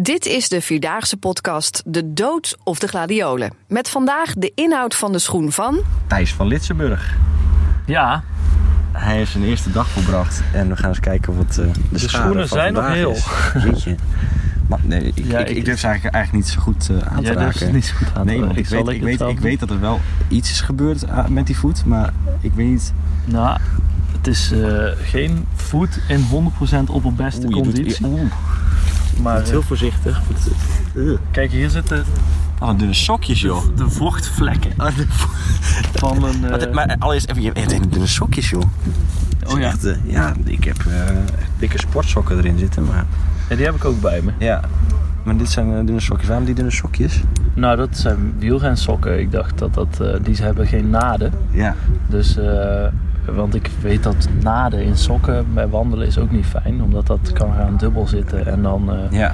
Dit is de Vierdaagse podcast De Dood of de Gladiolen. Met vandaag de inhoud van de schoen van... Thijs van Litsenburg. Ja, Hij heeft zijn eerste dag volbracht en we gaan eens kijken wat eh, de, schade schoenen van zijn nog heel. is. Maar nee, ik, Ja, ik, ik- ik durf ze eigenlijk, eigenlijk niet zo goed eh, aan te raken. het niet zo goed aan te nee, raken. ik, weet, ik het weet, ik weet dat er wel iets is gebeurd ah, met die voet, maar ik weet niet... nou, het is eh, geen voet in 100% opperbeste Oeh, je doet- conditie. Maar heel voorzichtig. eh, kijk, hier zitten Oh, dunne sokjes joh. de vochtvlekken Oh, de- van een... eh, Maar, maar allereerst even, je hebt dunne sokjes joh. oh ja. Echt, eh, ja, ik heb echt dikke sportsokken erin zitten, maar... ja, die heb ik ook bij me. Ja, maar dit zijn dunne sokjes. Waarom die dunne sokjes? Nou, dat zijn wielrensokken. Ik dacht dat dat... die hebben geen naden. Ja. Dus... want ik weet dat naden in sokken bij wandelen is ook niet fijn. Omdat dat kan gaan dubbel zitten. En dan eh, Ja.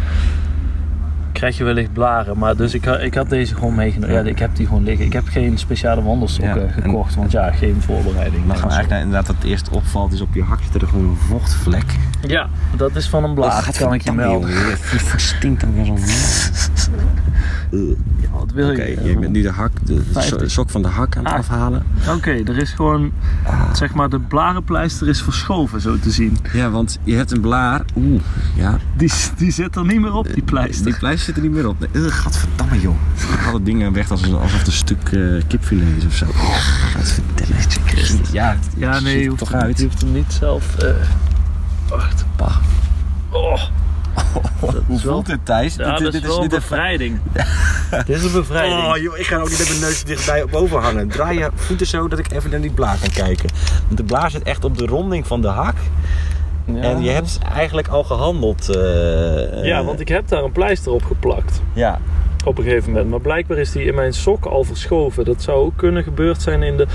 krijg je wellicht blaren. Maar dus ik, ik had deze gewoon meegenomen. Ja, ik heb die gewoon liggen. Ik heb geen speciale wandelsokken Ja, en- gekocht. Want ja, geen voorbereiding. Dan gaan we eigenlijk naar, inderdaad wat het eerst opvalt is op je hak zit er gewoon een vochtvlek. Ja, dat is van een blaar. Dat kan ik je melden. Het stinkt dan weer zo'n Oké, Ja, wat wil je? je bent nu de hak, de sok van de hak aan het Ah. afhalen. Oké, er is gewoon, zeg maar, de blarenpleister is verschoven, zo te zien. Ja, want je hebt een blaar. Oeh, ja. Die, die zit er niet meer op, die pleister. Die pleister zit er niet meer op. Nee, ugh, gadverdamme joh. Ik haal het ding weg alsof, alsof het een stuk eh, kipfilet is of zo. Gadverdamme. Ja, ja, nee, je hoeft, toch uit. je hoeft hem niet zelf... eh, wacht. Bah. Oh, Hoe voelt het Thijs? ja, dat is wel een bevrijding. Dit is een bevrijding. Oh joh, ik ga ook niet met mijn neus dichtbij boven hangen. Draai je voeten zo dat ik even naar die blaar kan kijken. Want de blaar zit echt op de ronding van de hak. Ja. En je hebt eigenlijk al gehandeld. eh, Ja, want ik heb daar een pleister op geplakt. Ja, Op een gegeven moment. Maar blijkbaar is die in mijn sok al verschoven. Dat zou ook kunnen gebeurd zijn in de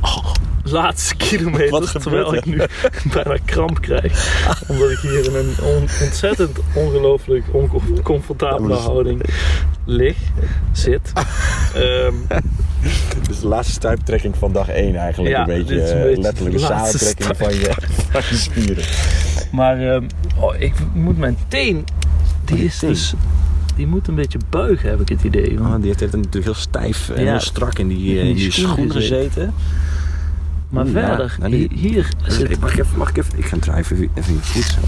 oh, laatste kilometer. Wat gebeurt terwijl er? ik nu bijna kramp krijg. Omdat ik hier in een on- ontzettend ongelooflijk oncomfortabele is- houding lig, zit. Ehm, dus de laatste stuiptrekking van dag 1 eigenlijk. Ja, een beetje, dit is een eh, beetje laatste samentrekking van je, van je spieren. maar ehm, oh, ik moet mijn teen. Die je is dus. Die moet een beetje buigen, heb ik het idee. want- Oh, die heeft heeft natuurlijk heel stijf en Ja. heel strak in die, eh, In in die die schoen schoen gezeten. gezeten. Maar Oeh, verder, Nou, die- hier, hier zit ik, mag, ik even, mag ik even? Ik ga hem even, even in je voet zo.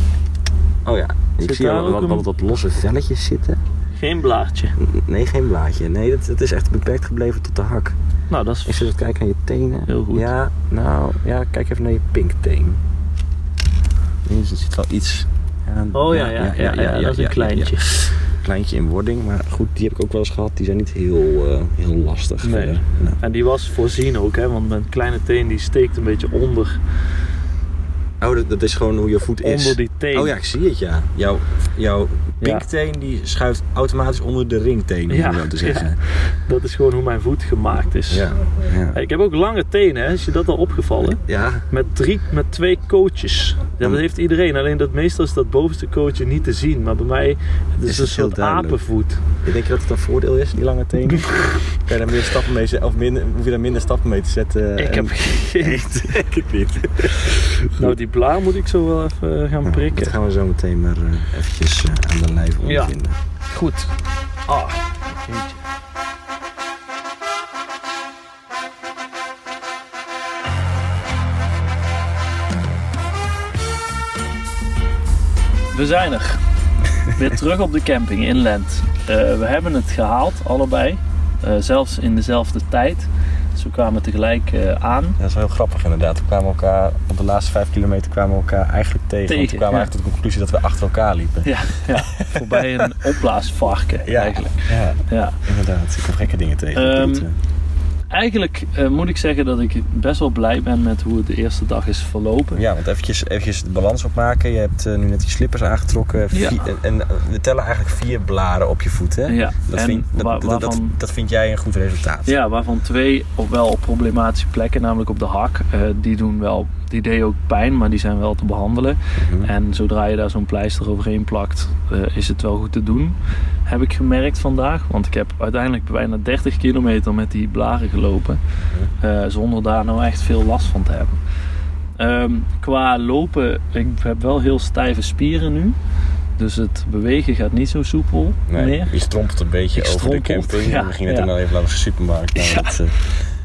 Oh ja, ik Zit zie al wat, wat, wat losse velletjes zitten. geen blaadje. Nee, geen blaadje. Nee, dat, het is echt beperkt gebleven tot de hak. Nou, dat Ik is zit even te kijken naar je tenen. Heel goed. Ja, nou, ja, kijk even naar je pinkteen. Nee, dus er zit wel iets... Ja, Oh ja, ja, ja, ja, dat is een kleintje. Kleintje in wording, maar goed, die heb ik ook wel eens gehad. Die zijn niet heel, eh, heel lastig. Nee. verder. Nou, En die was voorzien ook, hè, want mijn kleine teen die steekt een beetje onder, Oh, dat, dat is gewoon hoe je voet is. onder die teen. Oh ja, ik zie het ja. Jouw, jouw pinkteen die schuift automatisch onder de ringteen, om Ja, zo te zeggen. ja. Dat is gewoon hoe mijn voet gemaakt is. Ja, ja. Hey, Ik heb ook lange tenen, hè. is je dat al opgevallen? Ja, Met, drie, met twee coaches. Ja, dat heeft iedereen, alleen dat meestal is dat bovenste coachje niet te zien. Maar bij mij het is Is een het heel soort duidelijk. apenvoet. Ik denk je dat het een voordeel is, die lange tenen? kan je daar meer stappen mee zetten, of minder, hoef je daar minder stappen mee te zetten? Ik en- heb geen Ik het niet. Nou, die blaar moet ik zo wel even eh, gaan Dat prikken. gaan we zo meteen maar eh, eventjes eh, aan de lijf Ja. ondervinden. Goed. Ah, jeetje. We zijn er. Weer terug op de camping in Lent. Eh, we hebben het gehaald, allebei. Eh, zelfs in dezelfde tijd. Dus we kwamen tegelijk eh, aan. Ja, dat is wel heel grappig inderdaad. We kwamen elkaar, op de laatste vijf kilometer kwamen we elkaar eigenlijk tegen. want Tegen, we kwamen ja. eigenlijk tot de conclusie dat we achter elkaar liepen. Ja, ja voorbij een opblaasvarken eigenlijk. Ja, Ja. inderdaad. Ik kom gekke dingen tegen. Ehm, route. Eigenlijk eh, moet ik zeggen dat ik best wel blij ben met hoe het de eerste dag is verlopen. Ja, want eventjes, eventjes de balans opmaken. Je hebt eh, nu net die slippers aangetrokken. Vier- en, en we tellen eigenlijk vier blaren op je voet. Hè? Ja, Dat, en vind, dat, wa- dat, dat, waarvan- dat vind jij een goed resultaat. Ja, waarvan twee op wel op problematische plekken, namelijk op de hak. Eh, die doen wel, die deden ook pijn, maar die zijn wel te behandelen. Mhm. En zodra je daar zo'n pleister overheen plakt, eh, is het wel goed te doen. Heb ik gemerkt vandaag. Want ik heb uiteindelijk bijna 30 kilometer met die blaren gelopen. eh, zonder daar nou echt veel last van te hebben. Ehm, qua lopen, ik heb wel heel stijve spieren nu. Dus het bewegen gaat niet zo soepel Nee, meer. je strompelt een beetje Ik over de camping. ja, we gingen ja. al even langs de supermarkt. Nou, Ja. dat, eh,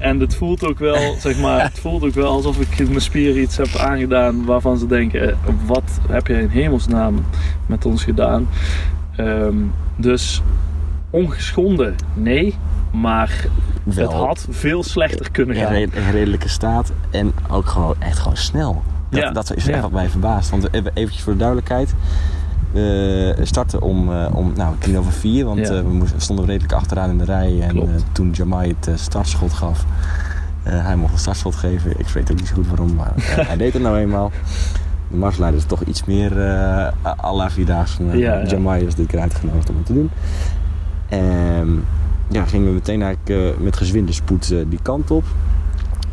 En het voelt ook wel, zeg maar, het voelt ook wel alsof ik mijn spieren iets heb aangedaan waarvan ze denken, eh, wat heb jij in hemelsnaam met ons gedaan? Ehm, dus ongeschonden, nee, maar wel het had veel slechter kunnen gaan. in redelijke staat en ook gewoon echt gewoon snel. Dat, Ja, dat is echt wat mij verbaast. Want even eventjes voor de duidelijkheid. We starten om, eh, om nou, tien over vier, want Ja. eh, we moesten, stonden redelijk achteraan in de rij. En eh, toen Jamai het eh, startschot gaf, eh, hij mocht een startschot geven. Ik weet ook niet zo goed waarom, maar eh, hij deed het nou eenmaal. De marsleider is toch iets meer uh, à la Vierdaagse. Uh, Ja, is dit keer uitgenodigd om het te doen. En ja, gingen we meteen eigenlijk eh, met gezwinde spoed eh, die kant op.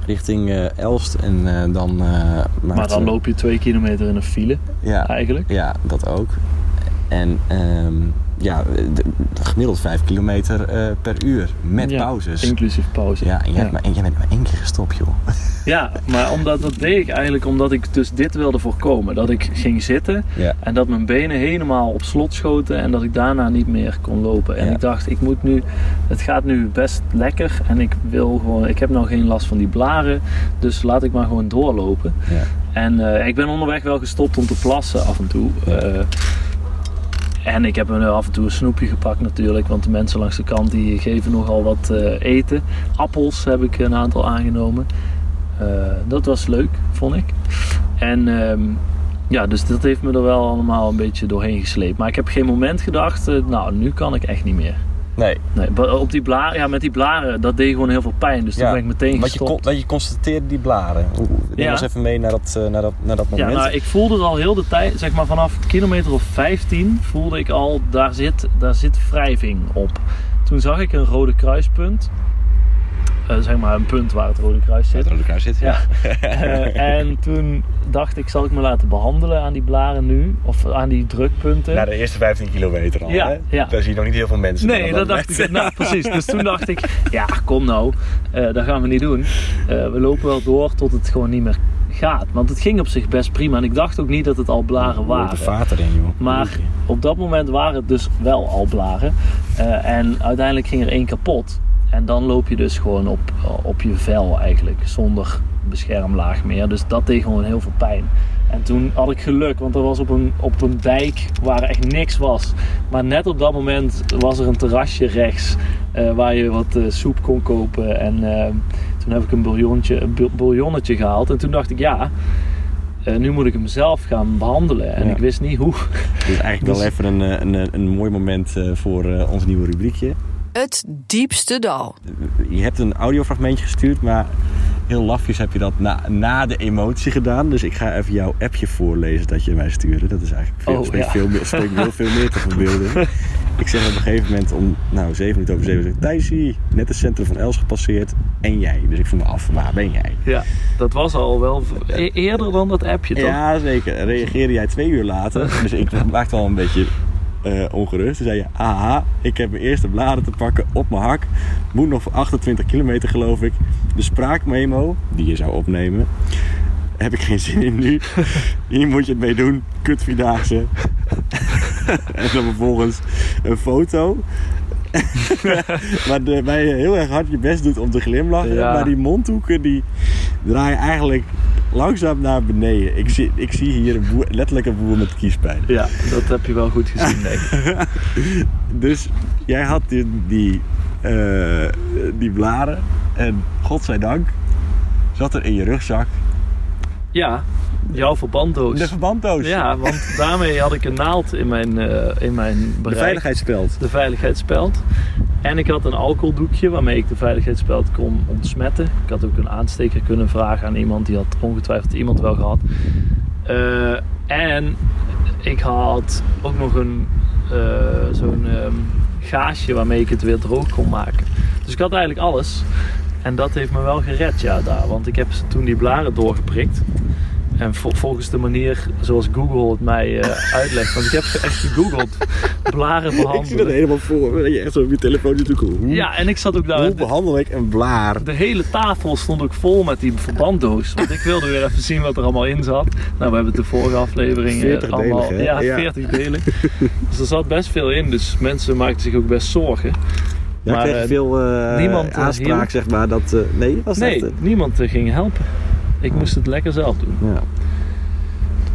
Richting eh, Elst en eh, dan... eh, Maar dan loop je twee kilometer in een file, ja, eigenlijk. ja, dat ook. En ehm, ja, de- de- gemiddeld 5 kilometer eh, per uur. Met Ja, pauzes. Inclusief pauze. Ja, en jij, Hebt maar, en jij bent maar één keer gestopt, joh. Ja, maar omdat, dat deed ik eigenlijk omdat ik dus dit wilde voorkomen. Dat ik ging zitten Ja. en dat mijn benen helemaal op slot schoten en dat ik daarna niet meer kon lopen. En Ja. ik dacht, ik moet nu, het gaat nu best lekker en ik wil gewoon, ik heb nou geen last van die blaren, dus laat ik maar gewoon doorlopen. Ja. En eh, ik ben onderweg wel gestopt om te plassen af en toe. Eh, en ik heb me af en toe een snoepje gepakt natuurlijk, want de mensen langs de kant die geven nogal wat eh, eten. Appels heb ik een aantal aangenomen. Eh, dat was leuk, vond ik. En ehm, ja, dus dat heeft me er wel allemaal een beetje doorheen gesleept. Maar ik heb geen moment gedacht, eh, nou, nu kan ik echt niet meer. Nee, Nee, op die blaren, ja, met die blaren, dat deed gewoon heel veel pijn. Dus toen ben ik meteen want je, gestopt. kon, want je constateerde die blaren. Oeh, Neem Ja. ons even mee naar dat, eh, naar dat, naar dat Ja, moment. nou, ik voelde er al heel de tijd, zeg maar vanaf kilometer of 15, voelde ik al, daar zit, daar zit wrijving op. Toen zag ik een rode kruispunt. Eh, zeg maar een punt waar het rode kruis Waar zit. het rode kruis zit, ja. Eh, en toen dacht ik, zal ik me laten behandelen aan die blaren nu? Of aan die drukpunten? Na de eerste 15 kilometer al, Ja, hè? ja. Daar zie je nog niet heel veel mensen. Nee, dat dacht ik. Nou, precies. Dus toen dacht ik, ja, kom nou, eh, dat gaan we niet doen. We lopen wel door tot het gewoon niet meer gaat. Want het ging op zich best prima. En ik dacht ook niet dat het al blaren waren. de vaat erin, joh. Maar op dat moment waren het dus wel al blaren. En uiteindelijk ging er één kapot. En dan loop je dus gewoon op, op je vel eigenlijk. Zonder beschermlaag meer. Dus dat deed gewoon heel veel pijn. En toen had ik geluk, want er was op een, op een dijk waar echt niks was. Maar net op dat moment was er een terrasje rechts eh, waar je wat eh, soep kon kopen. En eh, toen heb ik een bouillonnetje, een bouillonnetje gehaald. En toen dacht ik, ja, eh, nu moet ik hem zelf gaan behandelen. En Ja. ik wist niet hoe. Is eigenlijk wel Dus- even een, eh, een, een, mooi moment eh, voor eh, ons nieuwe rubriekje. Het diepste dal. Je hebt een audiofragmentje gestuurd, maar heel lafjes heb je dat na, na de emotie gedaan. Dus ik ga even jouw appje voorlezen dat je mij stuurde. Dat is eigenlijk veel, Oh, spreekt, ja. veel, meer, spreekt heel veel meer tot verbeelding. ik zeg op een gegeven moment om nou, 7 minuten over 7 zeg ik, Thijsie, net het centrum van Els gepasseerd en jij. Dus ik vroeg me af, waar ben jij? Ja, dat was al wel e- eerder dan dat appje, toch? Ja, zeker. Reageerde jij twee uur later. Dus ik maakte al een beetje eh, ongerust. Toen zei je, aha, ik heb mijn eerste bladen te pakken op mijn hak. Moet nog voor 28 kilometer geloof ik. De spraakmemo, die je zou opnemen, heb ik geen zin in nu. Hier moet je het mee doen. Kutvierdaagse. en dan vervolgens een foto. waar, de, waar je heel erg hard je best doet om te glimlachen. Ja. Maar die mondhoeken die draaien eigenlijk langzaam naar beneden. Ik zie, ik zie hier een boer, letterlijk een boer met kiespijn. Ja, dat heb je wel goed gezien, denk ik. Dus jij had die, die, eh, die blaren. En godzijdank zat er in je rugzak Ja, jouw verbanddoos. de verbanddoos. Ja, want daarmee had ik een naald in mijn, eh, in mijn de bereik. veiligheidsspeld. De veiligheidsspeld. En ik had een alcoholdoekje waarmee ik de veiligheidsspeld kon ontsmetten. Ik had ook een aansteker kunnen vragen aan iemand. Die had ongetwijfeld iemand wel gehad. Eh, en ik had ook nog een eh, zo'n ehm, gaasje waarmee ik het weer droog kon maken. Dus ik had eigenlijk alles. En dat heeft me wel gered, ja, daar. Want ik heb toen die blaren doorgeprikt. En vol- volgens de manier zoals Google het mij eh, uitlegt. Want ik heb echt gegoogeld. Blaren Ik zie dat behandelen. helemaal voor me. Dat je echt zo op je telefoon doen. Hoe, Ja, en ik zat ook daar. hoe behandel ik een blaar? De hele tafel stond ook vol met die verbanddoos. Want ik wilde weer even zien wat er allemaal in zat. Nou, we hebben de vorige aflevering eh, 40 allemaal. delig, ja, Ja. 40 delen. dus er zat best veel in. Dus mensen maakten zich ook best zorgen. Ja, Maar, kreeg eh, veel eh, niemand, aanspraak, zeg maar. Dat, nee, was Nee, niemand ging helpen. Ik moest het lekker zelf doen. ja.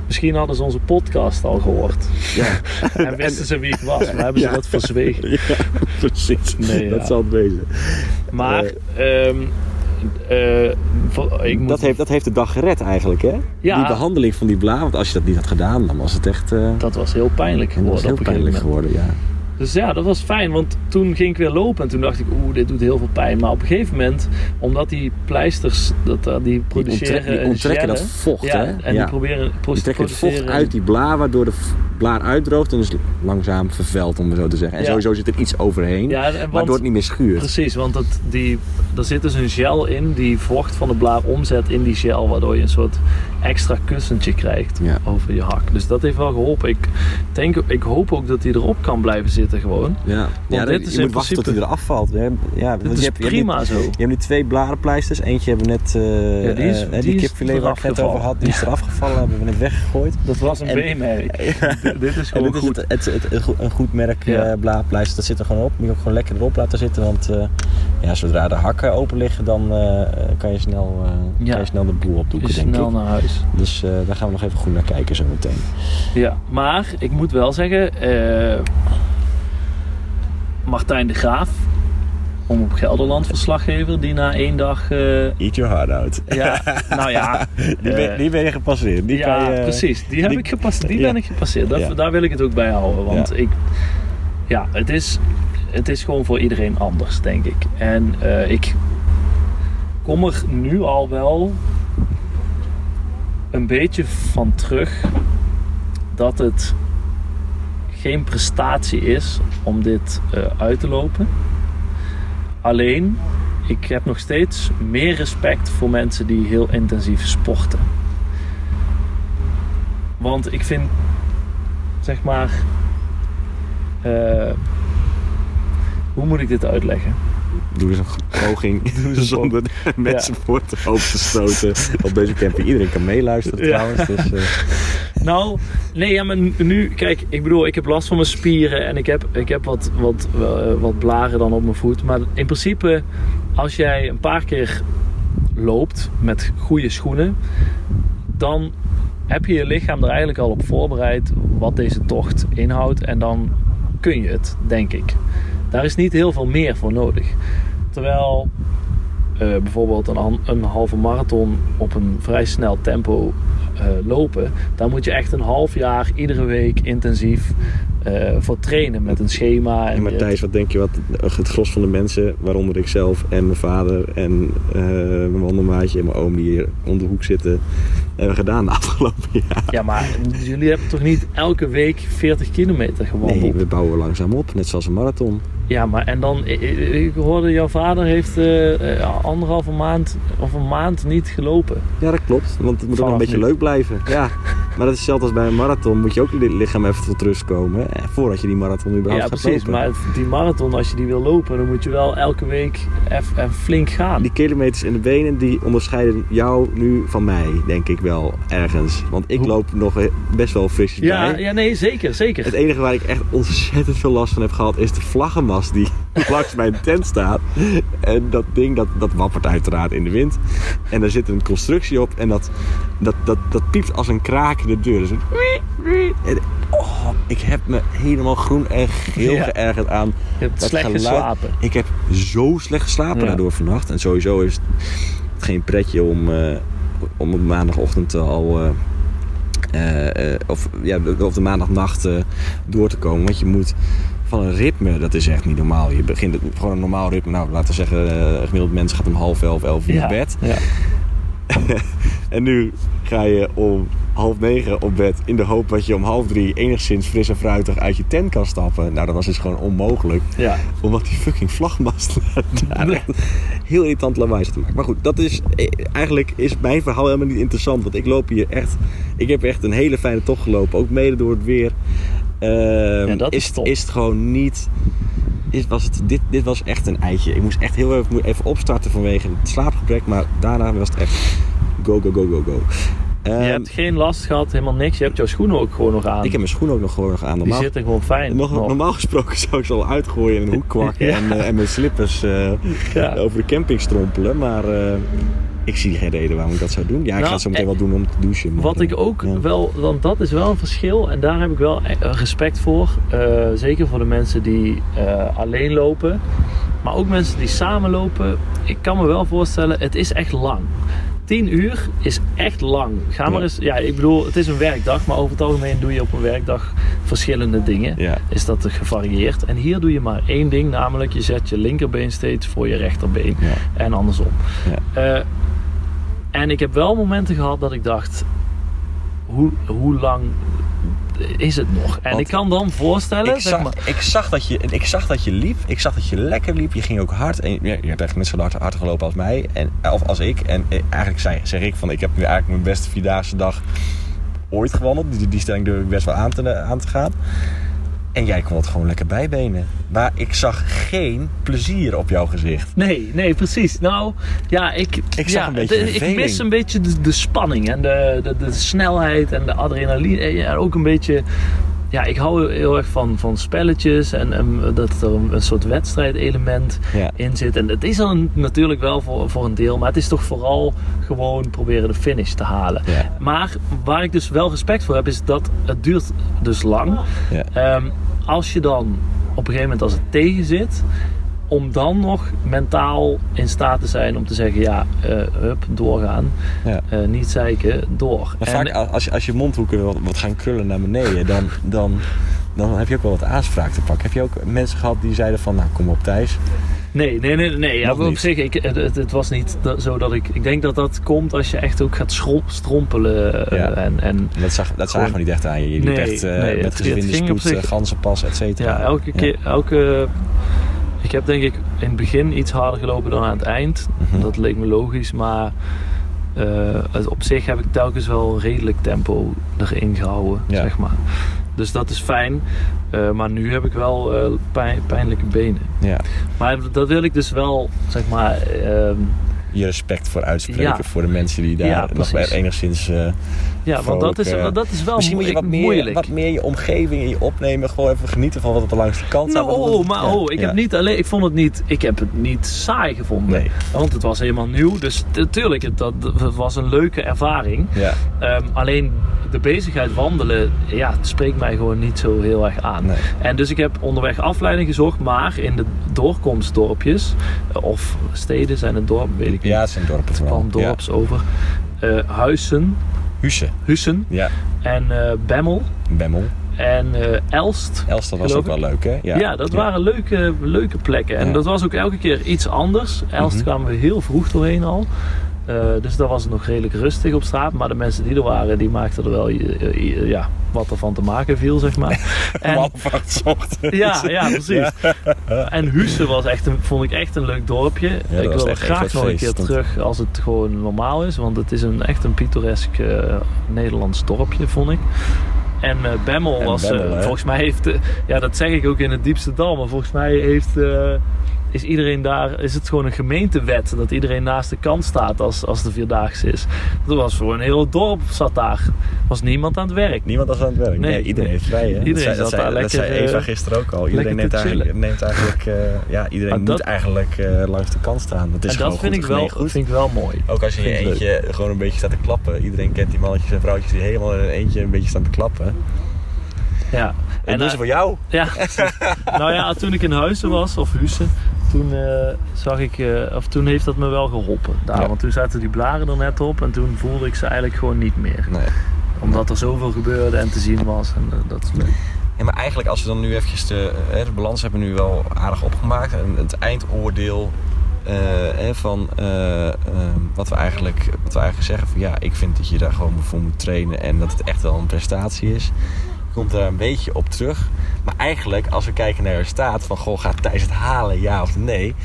Misschien hadden ze onze podcast al gehoord. Ja. En wisten ze wie ik was, maar hebben ze Ja. dat verzwegen. ja, precies. Nee, dat zal het wezen. Maar voor- ik moet, Dat heeft, dat heeft de dag gered eigenlijk, hè? Ja. Die behandeling van die blaar. Want als je dat niet had gedaan, dan was het echt... eh, dat was heel pijnlijk dat was geworden heel pijnlijk geworden, ja. Dus ja, dat was fijn, want toen ging ik weer lopen en toen dacht ik, oeh, dit doet heel veel pijn. Maar op een gegeven moment, omdat die pleisters, dat, eh, die Die, produceren die een onttrekken dat vocht, ja, hè? en ja. die proberen Die trekken het vocht uit die blaar, waardoor de blaar uitdroogt en dus langzaam vervelt, om het zo te zeggen. En Ja. sowieso zit er iets overheen, Ja, en want- waardoor het niet meer schuurt. Precies, want het, die, er zit dus een gel in die vocht van de blaar omzet in die gel, waardoor je een soort extra kussentje krijgt over je hak. Dus dat heeft wel geholpen. Ik, denk, ik hoop ook dat hij erop kan blijven zitten gewoon. Ja, ja dit je is moet in wachten tot hij principe- eraf valt. hè. Ja, Dit is je hebt, je hebt prima nu- zo. Je hebt nu twee blarenpleisters. Eentje hebben we net, eh Ja, die is- eh, die die kipfilet waar ik het net over had, die is eraf gevallen, hebben we net weggegooid. Dat was een En- B-merk. Dit is gewoon dit goed. is het, het, het, een goed- een goed merk Ja. eh dat zit er gewoon op. Moet je ook gewoon lekker erop laten zitten, want ja, zodra de hakken open liggen, dan kan, je snel, Ja. kan je snel de boel opdoeken, Je denk snel ik. naar huis. Dus daar gaan we nog even goed naar kijken zo meteen. Ja, maar ik moet wel zeggen, Martijn de Graaf, om op Gelderland verslaggever, die na één dag, eh, Eat your heart out. ja, nou ja, Die ben, eh, die ben je gepasseerd. Die ja, kan je, precies. Die heb die- ik gepasseerd. Die ja. ben ik gepasseerd. Dat, Ja. Daar wil ik het ook bij houden. Want Ja. ik, ja, het is, het is gewoon voor iedereen anders, denk ik. En eh, ik kom er nu al wel een beetje van terug dat het geen prestatie is om dit eh, uit te lopen. Alleen, ik heb nog steeds meer respect voor mensen die heel intensief sporten. Want ik vind, zeg maar, eh, hoe moet ik dit uitleggen? Doe eens een poging zonder mensen voor te te stoten op deze camping. Iedereen kan meeluisteren trouwens. Dus, eh, Nou, nee, ja, maar nu, kijk, ik bedoel, ik heb last van mijn spieren en ik heb, ik heb wat, wat, eh, wat blaren dan op mijn voet. Maar in principe, als jij een paar keer loopt met goede schoenen, dan heb je je lichaam er eigenlijk al op voorbereid wat deze tocht inhoudt. En dan kun je het, denk ik. Daar is niet heel veel meer voor nodig. Terwijl eh, bijvoorbeeld een, een halve marathon op een vrij snel tempo eh, lopen, daar moet je echt een half jaar iedere week intensief eh, voor trainen met een schema. en Matthijs, wat denk je wat het gros van de mensen, waaronder ik zelf en mijn vader en mijn wandelmaatje en mijn oom die hier om de hoek zitten, hebben gedaan de afgelopen jaar? Ja, maar jullie hebben toch niet elke week 40 kilometer gewandeld? Nee, we bouwen langzaam op, net zoals een marathon. Ja, maar en dan, ik, hoorde jouw vader heeft eh, anderhalve maand of een maand niet gelopen. Ja, dat klopt, want het moet ook een beetje leuk blijven. Ja, maar dat is hetzelfde als bij een marathon. Moet je ook je lichaam even tot rust komen, hè, voordat je die marathon überhaupt ja, gaat precies. lopen. Maar die marathon, als je die wil lopen, dan moet je wel elke week even even flink gaan. Die kilometers in de benen, die onderscheiden jou nu van mij, denk ik wel, ergens. Want ik Hoe? loop nog best wel frisjes Ja, bij. ja, nee, zeker, zeker. Het enige waar ik echt ontzettend veel last van heb gehad, is de vlaggenmast die langs mijn tent staat. En dat ding, dat, dat wappert uiteraard in de wind. En daar zit een constructie op en dat, dat, dat, dat piept als een kraak de deur. Dus een en, oh, ik heb me helemaal groen en geel Ja. geërgerd aan Je hebt dat slecht geluid. geslapen. Ik heb zo slecht geslapen Ja. daardoor vannacht. En sowieso is het geen pretje om, eh, om op maandagochtend al... eh, eh, of, ja, of de maandagnacht door te komen. Want je moet van een ritme, dat is echt niet normaal. Je begint het, gewoon een normaal ritme. Nou, laten we zeggen, een gemiddeld mens gaat om half elf, elf uur Ja. naar bed. Ja. En nu ga je om half negen op bed in de hoop dat je om half drie enigszins fris en fruitig uit je tent kan stappen. Nou, dat was dus gewoon onmogelijk. Ja. Omdat die fucking vlagmast daar echt heel irritant lawaai zat te maken. Maar goed, dat is, eh, eigenlijk is mijn verhaal helemaal niet interessant. Want ik loop hier echt, ik heb echt een hele fijne tocht gelopen. Ook mede door het weer. Ehm, Ja, dat is is, is het gewoon niet... Is, was het, dit, dit was echt een eitje. Ik moest echt heel even, even opstarten vanwege het slaapgebrek. Maar daarna was het echt go, go, go, go, go. Je Ehm, hebt geen last gehad, helemaal niks. Je hebt jouw schoenen ook gewoon nog aan. ik heb mijn schoen ook nog gewoon nog aan. Die Normaal, zitten gewoon fijn. nog, nog. normaal gesproken zou ik ze al uitgooien in een hoek kwakken Ja. en, eh, en mijn slippers eh, Ja. over de camping strompelen. Maar eh, ik zie geen reden waarom ik dat zou doen. Ja, ik Nou, ga het zo meteen wel doen om te douchen. maar, Wat ik ook ja. wel, want dat is wel een verschil en daar heb ik wel respect voor. Zeker voor de mensen die alleen lopen, maar ook mensen die samen lopen. Ik kan me wel voorstellen, het is echt lang. 10 uur is echt lang. Ga maar Ja. eens, ja, ik bedoel, het is een werkdag, maar over het algemeen doe je op een werkdag verschillende dingen. Ja. Is dat gevarieerd. En hier doe je maar één ding, namelijk je zet je linkerbeen steeds voor je rechterbeen Ja. en andersom. Ja. Eh, en ik heb wel momenten gehad dat ik dacht, hoe, hoe lang is het nog? En Want ik kan dan voorstellen, Ik zeg zag, maar, ik, zag dat je, ik zag dat je liep. Ik zag dat je lekker liep. Je ging ook hard. En je, je hebt echt net zo hard, hard gelopen als mij. En, of als ik. En eh, eigenlijk zei, zeg ik van... Ik heb nu eigenlijk mijn beste vierdaagse dag ooit gewandeld. Die, die stelling durf ik best wel aan te, aan te gaan. En jij kon het gewoon lekker bijbenen. Maar ik zag geen plezier op jouw gezicht. nee, nee, precies. Nou, ja, ik, Ik zag ja, een beetje ik mis een beetje de, de spanning en de, de, de snelheid en de adrenaline. En ook een beetje, ja, ik hou heel erg van, van spelletjes en, en dat er een, een soort wedstrijdelement Ja. in zit. En het is dan natuurlijk wel voor, voor een deel, maar het is toch vooral gewoon proberen de finish te halen. Ja. Maar waar ik dus wel respect voor heb, is dat het duurt dus lang. Ja. Ehm, als je dan op een gegeven moment als het tegen zit, om dan nog mentaal in staat te zijn om te zeggen, ja, eh, hup, doorgaan. Ja. Eh, niet zeiken, door. Maar En- vaak als je, als je mondhoeken wat, wat gaan krullen naar beneden, dan, dan, dan heb je ook wel wat aanspraak te pakken. Heb je ook mensen gehad die zeiden van, nou kom op Thijs. Nee, nee, nee, nee. Ja, op zich, ik, het, het- het was niet dat- zo dat ik... Ik denk dat dat komt als je echt ook gaat strompelen. eh, Ja. en, en Dat, zag, dat zagen we niet echt aan je. Je liep Nee, echt eh, nee, met gezwinde op spoed, zich- eh, ganzenpas, et cetera. ja, elke keer... Elke, ik heb denk ik in het begin iets harder gelopen dan aan het eind. Mhm. Dat leek me logisch, maar... eh, op zich heb ik telkens wel redelijk tempo erin gehouden, Ja. zeg maar. Dus dat is fijn. Eh, maar nu heb ik wel eh, pijn- pijnlijke benen. Ja. Maar dat wil ik dus wel, zeg maar... ehm, Je respect voor uitspreken Ja. voor de mensen die daar nog enigszins... Ja, want dat is, dat is wel misschien moet je wat meer, moeilijk. wat meer je omgeving in je opnemen. Gewoon even genieten van wat op de langste kant staat. Nou, oh, maar oh, ik heb niet alleen, ik vond het niet, ik heb het niet saai gevonden. Nee. Want het was helemaal nieuw, dus natuurlijk, het, dat, het was een leuke ervaring. Ja, Ehm, alleen de bezigheid wandelen, ja, het spreekt mij gewoon niet zo heel erg aan. Nee. En dus ik heb onderweg afleiding gezocht, maar in de doorkomstdorpjes, eh, of steden zijn het dorp, weet ik niet. ja het zijn dorpen vooral. van dorps over. eh Huizen, Ja. Husse. Hussen Ja, en eh Bemmel Bemmel. en eh Elst. Elstad was Geloof ook wel leuk, hè? Ja, dat waren leuke, leuke plekken. En Ja. dat was ook elke keer iets anders. Elst Mhm. kwamen we heel vroeg doorheen al. Eh, dus daar was het nog redelijk rustig op straat. Maar de mensen die er waren, die maakten er wel eh, eh, ja, wat er van te maken viel, zeg maar. En, ja, ja, precies. En Husse was echt een, vond ik echt een leuk dorpje. dat ik wil er graag nog een keer Dat- terug als het gewoon normaal is. Want het is een, echt een pittoresk Nederlands dorpje, vond ik. En Bemmel En was, Bemmel, volgens mij heeft, ja dat zeg ik ook in het diepste dal, maar volgens mij heeft, is iedereen daar, is het gewoon een gemeentewet dat iedereen naast de kant staat als, als de Vierdaagse is. Dat was voor een heel dorp zat daar, was niemand aan het werk. Niemand was aan het werk. Nee, Nee. iedereen heeft vrij, hè? Iedereen dat zei, zat dat zei, daar dat lekker, zei Eva eh, gisteren ook al. Iedereen neemt eigenlijk, neemt eigenlijk eh, ja, iedereen moet dat- eigenlijk eh, langs de kant staan. Dat is en gewoon dat vind goed ik, wel, goed. vind ik wel mooi. Ook als je in je eentje gewoon een beetje staat te klappen. Iedereen kent die mannetjes en vrouwtjes die helemaal in een eentje een beetje staan te klappen. Ja. En, En, dat is voor jou. Ja, nou ja, toen ik in Huizen was, of Hussen, toen eh, zag ik, eh, of toen heeft dat me wel geholpen. Daar, Ja. Want toen zaten die blaren er net op en toen voelde ik ze eigenlijk gewoon niet meer. Nee. Omdat er zoveel gebeurde en te zien was en eh, dat. Ja, maar eigenlijk als we dan nu eventjes de, hè, de balans hebben we nu wel aardig opgemaakt. En het eindoordeel hè, van wat, we eigenlijk, wat we eigenlijk zeggen van ja, ik vind dat je daar gewoon voor moet trainen en dat het echt wel een prestatie is. Komt daar een beetje op terug. Maar eigenlijk, als we kijken naar de staat van goh, gaat Thijs het halen, ja of nee?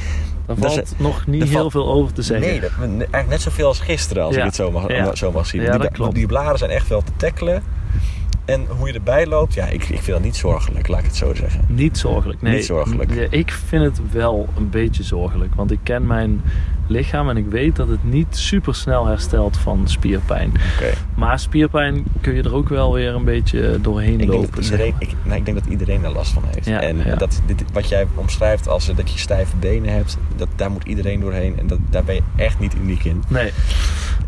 Dat valt is- nog niet heel valt- veel over te zeggen. Nee, dat, eigenlijk net zoveel als gisteren, als Ja. ik het zo mag, Ja. zo mag zien. Ja, die, die blaren zijn echt wel te tackelen. En hoe je erbij loopt, ja, ik, ik vind dat niet zorgelijk, laat ik het zo zeggen. Niet zorgelijk. Nee, Niet zorgelijk. Ik vind het wel een beetje zorgelijk. Want ik ken mijn lichaam en ik weet dat het niet super snel herstelt van spierpijn. Oké. Maar spierpijn kun je er ook wel weer een beetje doorheen Ik denk, lopen. dat zeg iedereen, ik, nou, ik denk dat iedereen daar last van heeft. Ja, en ja. Dat, dit, wat jij omschrijft als eh, dat je stijve benen hebt, dat, daar moet iedereen doorheen. En dat, daar ben je echt niet uniek in. Nee.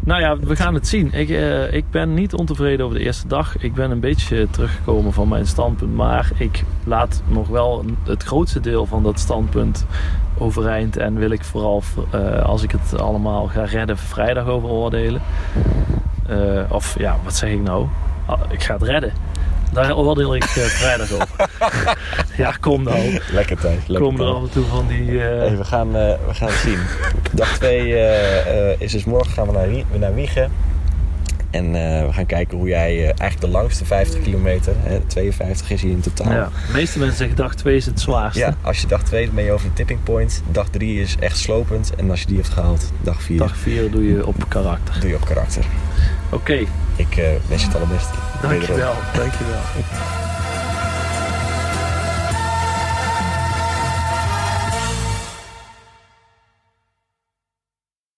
Nou ja, we gaan het zien. Ik, eh, ik ben niet ontevreden over de eerste dag. Ik ben een beetje teruggekomen van mijn standpunt. Maar ik laat nog wel het grootste deel van dat standpunt overeind. En wil ik vooral, eh, als ik het allemaal ga redden, vrijdag over oordelen. Eh, of ja, wat zeg ik nou? Ah, Ik ga het redden. Daar oordeel ik vrijdag over. ja, kom nou. Lekker tijd. Lekker Kom er af en toe van die... eh, Hey, we, gaan, eh, we gaan het zien. Dag 2 is dus morgen gaan we naar, Wie- naar Wiegen. En eh, we gaan kijken hoe jij eh, eigenlijk de langste 50 kilometer, hè, 52 is hier in totaal. ja. De meeste mensen zeggen dag 2 is het zwaarste. Ja, als je dag 2 ben je over de tipping point. Dag 3 is echt slopend. En als je die hebt gehaald, dag 4 Dag 4 doe je op karakter. doe je op karakter. Oké, Ik eh, wens je het allerbeste. Dankjewel. Dankjewel.